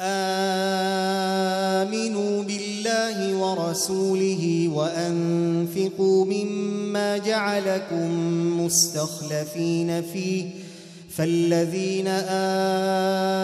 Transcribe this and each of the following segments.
آمنوا بالله ورسوله وأنفقوا مما جعلكم مستخلفين فيه. فالذين امنوا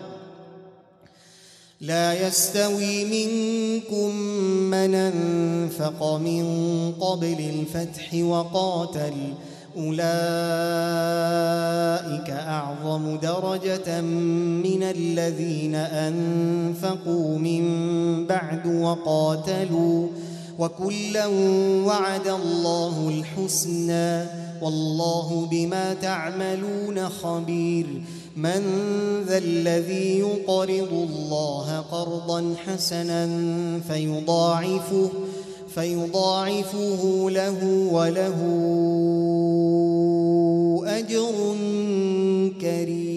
لا يستوي منكم من أنفق من قبل الفتح وقاتل. أولئك أعظم درجة من الذين أنفقوا من بعد وقاتلوا. وكلا وعد الله الحسنى. والله بما تعملون خبير. من ذا الذي يقرض الله قرضا حسنا فيضاعفه فيضاعفه له وله أجر كريم.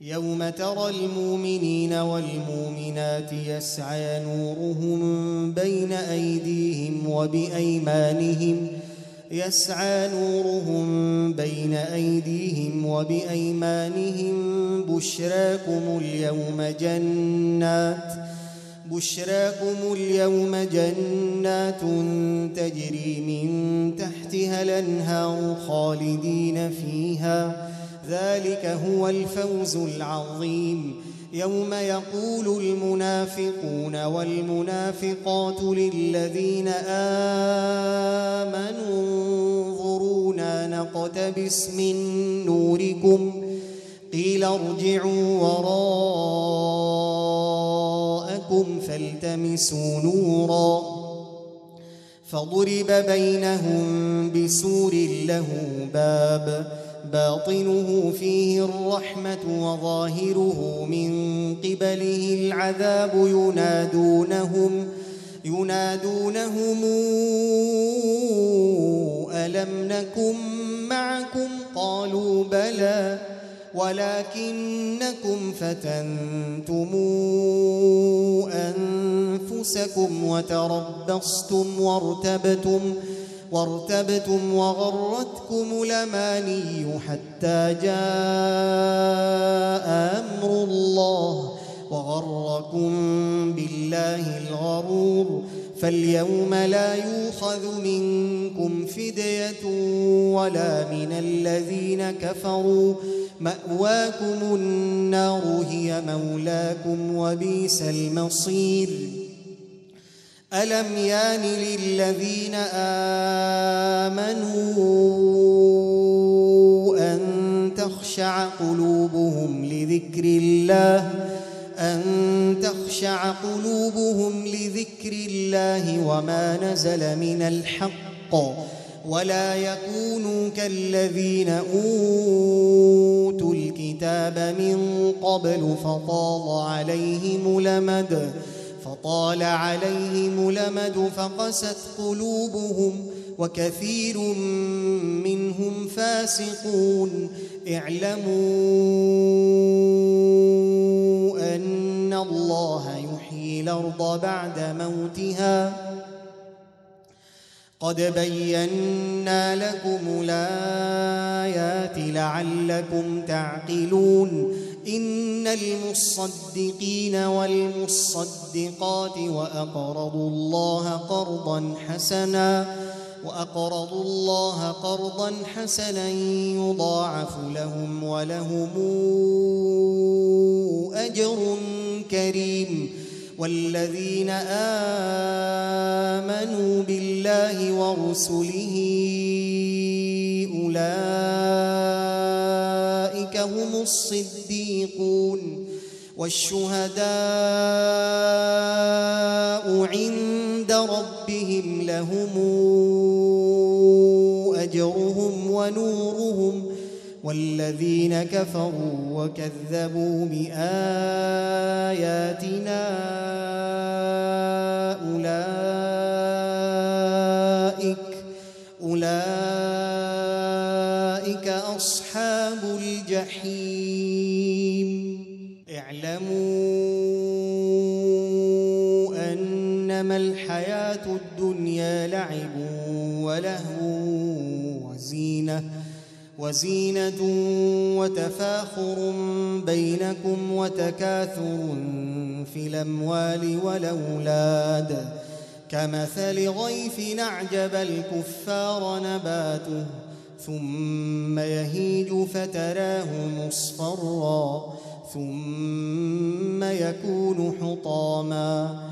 يوم ترى المؤمنين والمؤمنات يسعى نورهم بين أيديهم وبأيمانهم يسعى نورهم بين أيديهم وبأيمانهم بشراكم اليوم جنات بشراكم اليوم جنات تجري من تحتها الأنهار خالدين فيها. ذلك هو الفوز العظيم. يوم يقول المنافقون والمنافقات للذين آمنوا انظرونا نقتبس من نوركم. قيل ارجعوا وراءكم فالتمسوا نورا. فضرب بينهم بسور له باب. باطنه فيه الرحمة وظاهره من قبله العذاب ينادونهم. ينادونهم ألم نكن معكم؟ قالوا بلى ولكنكم فتنتم أنفسكم وتربصتم وارتبتم وارتبتم وغرتكم الأماني حتى جاء أمر الله. وغركم بالله الغرور فاليوم لا يؤخذ منكم فدية ولا من الذين كفروا مأواكم النار هي مولاكم وبيس المصير ألم يان للذين آمنوا أن تخشع قلوبهم لذكر الله أن تخشع قلوبهم لذكر الله وما نزل من الحق ولا يكونوا كالذين أوتوا الكتاب من قبل فطال عليهم لمد فطال عليهم لمد فقست قلوبهم وكثير منهم فاسقون. اعلموا أن الله يحيي الأرض بعد موتها. قد بينا لكم الآيات لعلكم تعقلون. إن المصدقين والمصدقات وأقرضوا الله قرضا حسنا. وأقرضوا الله قرضا حسنا يضاعف لهم ولهم أجر كريم. والذين آمنوا بالله ورسله أولئك هم الصديقون. والشهداء عند ربهم لهم أجرهم ونورهم والذين كفروا وكذبوا بآياتنا أولئك أولئك أصحاب الجحيم. الدنيا لعب ولهو وزينة وزينة وتفاخر بينكم وتكاثر في الأموال والأولاد. كمثل غيث أعجب الكفار نباته ثم يهيج فتراه مصفرا ثم يكون حطاما.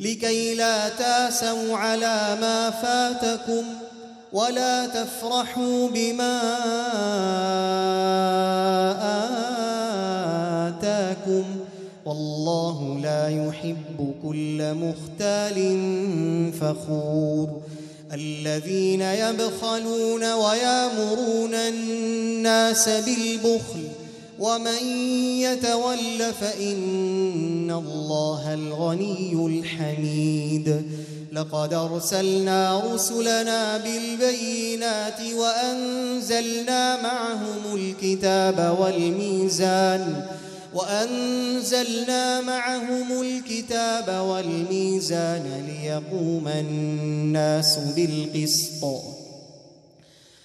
لكي لا تاسوا على ما فاتكم ولا تفرحوا بما آتاكم والله لا يحب كل مختال فخور الذين يبخلون ويامرون الناس بالبخل ومن يتول فإن الله الغني الحميد. لقد أرسلنا رسلنا بالبينات وأنزلنا معهم الكتاب والميزان وأنزلنا معهم الكتاب والميزان ليقوم الناس بالقسط.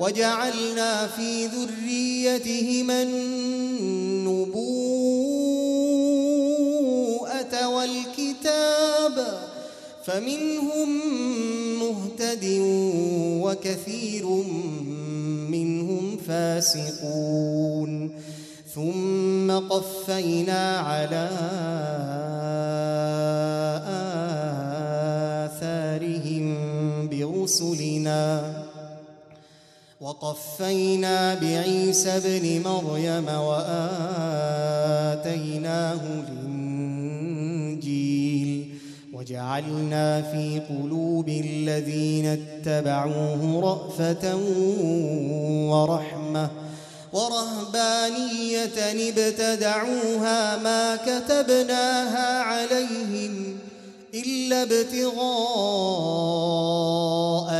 وجعلنا في ذريتهما النبوءة والكتاب فمنهم مهتد وكثير منهم فاسقون. ثم قفينا على وقفينا بعيسى ابن مريم وآتيناه الإنجيل وجعلنا في قلوب الذين اتبعوه رأفة ورحمة ورهبانية ابتدعوها ما كتبناها عليهم إلا ابتغاء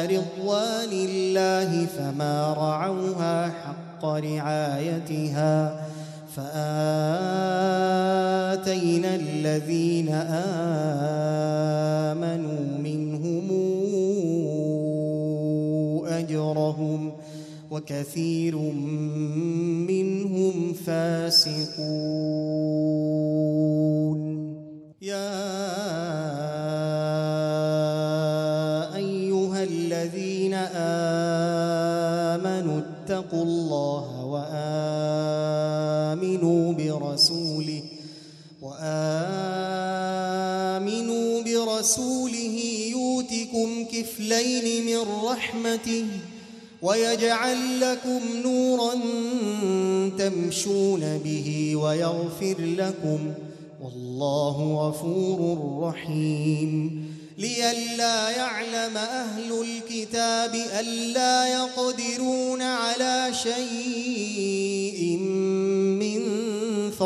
رضوان الله فما رعوها حق رعايتها فآتينا الذين آمنوا منهم أجرهم وكثير منهم فاسقون وآمنوا برسوله يؤتكم كفلين من رحمته ويجعل لكم نورا تمشون به ويغفر لكم والله غفور رحيم لئلا يعلم أهل الكتاب ألا يقدرون على شيء